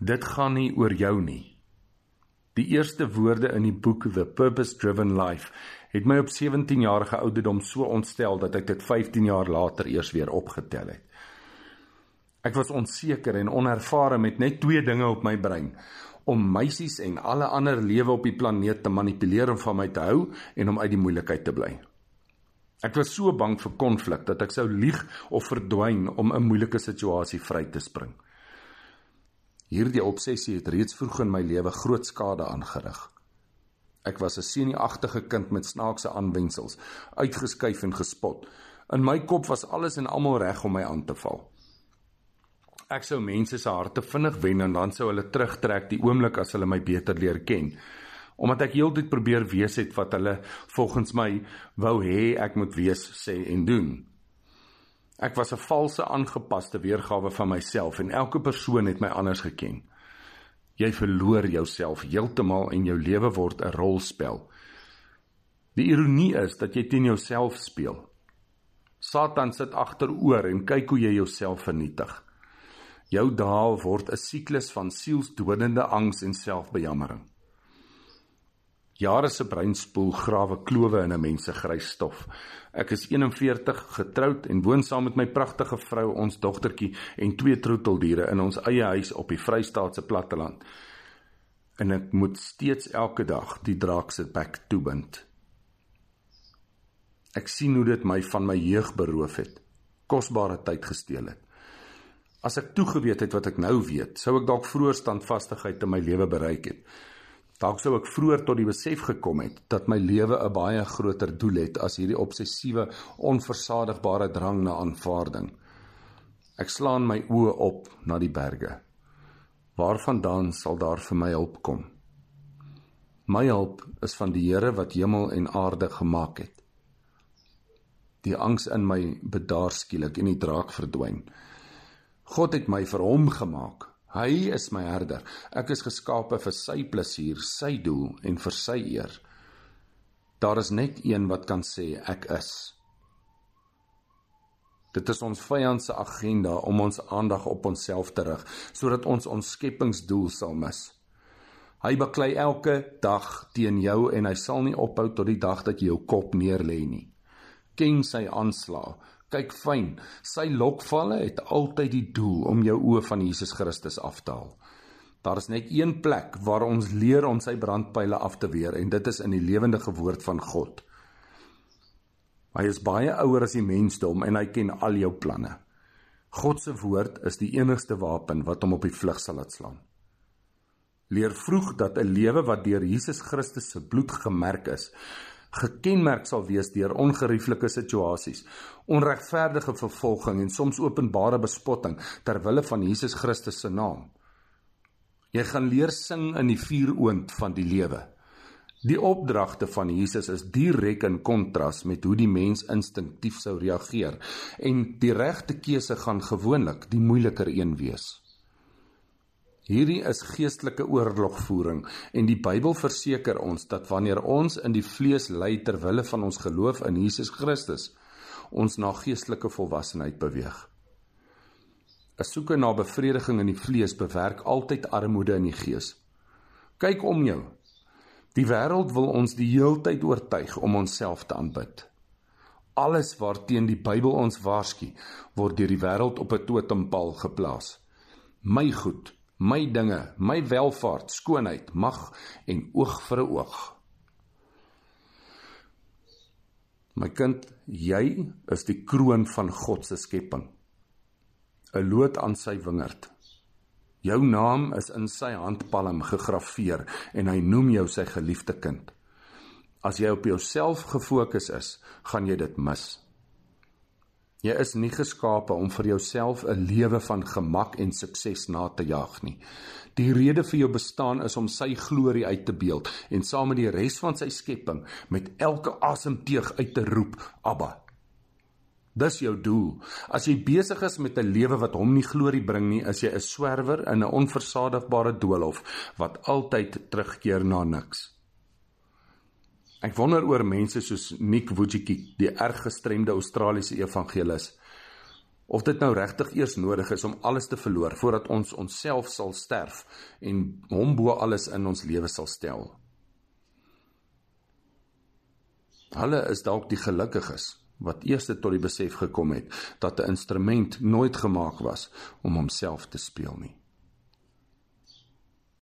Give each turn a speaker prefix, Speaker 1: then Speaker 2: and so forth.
Speaker 1: Dit gaan nie oor jou nie. Die eerste woorde in die boek The Purpose Driven Life het my op 17 jarige ouderdom so ontstel dat ek dit 15 jaar later eers weer opgetel het. Ek was onseker en onervare met net twee dinge op my brein: om meisies en alle ander lewe op die planeet te manipuleer om van my te hou en om uit die moeilikheid te bly. Ek was so bang vir konflik dat ek sou lieg of verdwyn om 'n moeilike situasie vry te spring. Hierdie obsessie het reeds vroeg in my lewe groot skade aangerig. Ek was 'n senuagtige kind met snaakse aanwensels, uitgeskuif en gespot. In my kop was alles en almal reg om my aan te val. Ek sou mense se harte vinnig wen en dan sou hulle terugtrek die oomblik as hulle my beter leer ken. Omdat ek heeltyd probeer wees het wat hulle volgens my wou hê ek moet wees, sê en doen. Ek was 'n valse aangepaste weergawe van myself en elke persoon het my anders geken. Jy verloor jouself heeltemal en jou lewe word 'n rolspel. Die ironie is dat jy teen jouself speel. Satan sit agteroor en kyk hoe jy jouself vernietig. Jou daal word 'n siklus van sielsdodende angs en selfbejammering. Jare se breinspoel grawe klowe in 'n mens se grys stof. Ek is 41, getroud en woon saam met my pragtige vrou, ons dogtertjie en twee troeteldiere in ons eie huis op die Vrystaatse platteland. En ek moet steeds elke dag die draak se bek toebind. Ek sien hoe dit my van my jeug beroof het, kosbare tyd gesteel het. As ek toegeweet het wat ek nou weet, sou ek dalk vroeër standvastigheid in my lewe bereik het. Dalk sou ek vroeër tot die besef gekom het dat my lewe 'n baie groter doel het as hierdie obsessiewe, onversadigbare drang na aanvaarding. Ek slaan my oë op na die berge. Waarvandaan sal daar vir my hulp kom? My hulp is van die Here wat hemel en aarde gemaak het. Die angs in my bedaar skielik en die draak verdwyn. God het my vir hom gemaak Hy is my herder. Ek is geskape vir sy plesier, sy doel en vir sy eer. Daar is net een wat kan sê ek is. Dit is ons vyand se agenda om ons aandag op onsself te rig sodat ons ons skepingsdoel sal mis. Hy baklei elke dag teen jou en hy sal nie ophou tot die dag dat jy jou kop neerlê nie. Ken sy aanslag Kyk fyn, sy lokvalle het altyd die doel om jou oë van Jesus Christus af te haal. Daar is net een plek waar ons leer om sy brandpyle af te weer en dit is in die lewendige woord van God. Hy is baie ouer as die mensdom en hy ken al jou planne. God se woord is die enigste wapen wat hom op die vlug sal laat slaan. Leer vroeg dat 'n lewe wat deur Jesus Christus se bloed gemerk is, gekenmerk sal wees deur ongerieflike situasies, onregverdige vervolging en soms openbare bespotting ter wille van Jesus Christus se naam. Jy gaan leer sing in die vuuroond van die lewe. Die opdragte van Jesus is direk in kontras met hoe die mens instinktief sou reageer en die regte keuse gaan gewoonlik die moeiliker een wees. Hierdie is geestelike oorlogvoering en die Bybel verseker ons dat wanneer ons in die vlees ly ter wille van ons geloof in Jesus Christus, ons na geestelike volwassenheid beweeg. 'n Soeke na bevrediging in die vlees bewerk altyd armoede in die gees. Kyk om jou. Die wêreld wil ons die heeltyd oortuig om onsself te aanbid. Alles waarteen die Bybel ons waarsku, word deur die wêreld op 'n totempaal geplaas. My goed my dinge, my welfaart, skoonheid, mag en oog vir 'n oog. My kind, jy is die kroon van God se skepping. 'n Loot aan sy wingerd. Jou naam is in sy handpalm gegraveer en hy noem jou sy geliefde kind. As jy op jouself gefokus is, gaan jy dit mis. Jy is nie geskape om vir jouself 'n lewe van gemak en sukses na te jaag nie. Die rede vir jou bestaan is om sy glorie uit te beeld en saam met die res van sy skepping met elke asemteug uit te roep, Abba. Dis jou doel. As jy besig is met 'n lewe wat hom nie glorie bring nie, is jy 'n swerwer in 'n onversadigbare doolhof wat altyd terugkeer na niks. Ek wonder oor mense soos Nick Vujicic, die erg gestremde Australiese evangelis. of dit nou regtig eers nodig is om alles te verloor voordat ons onsself sal sterf en hom bo alles in ons lewe sal stel. Hulle is dalk die gelukkiges wat eers tot die besef gekom het dat 'n instrument nooit gemaak was om homself te speel nie.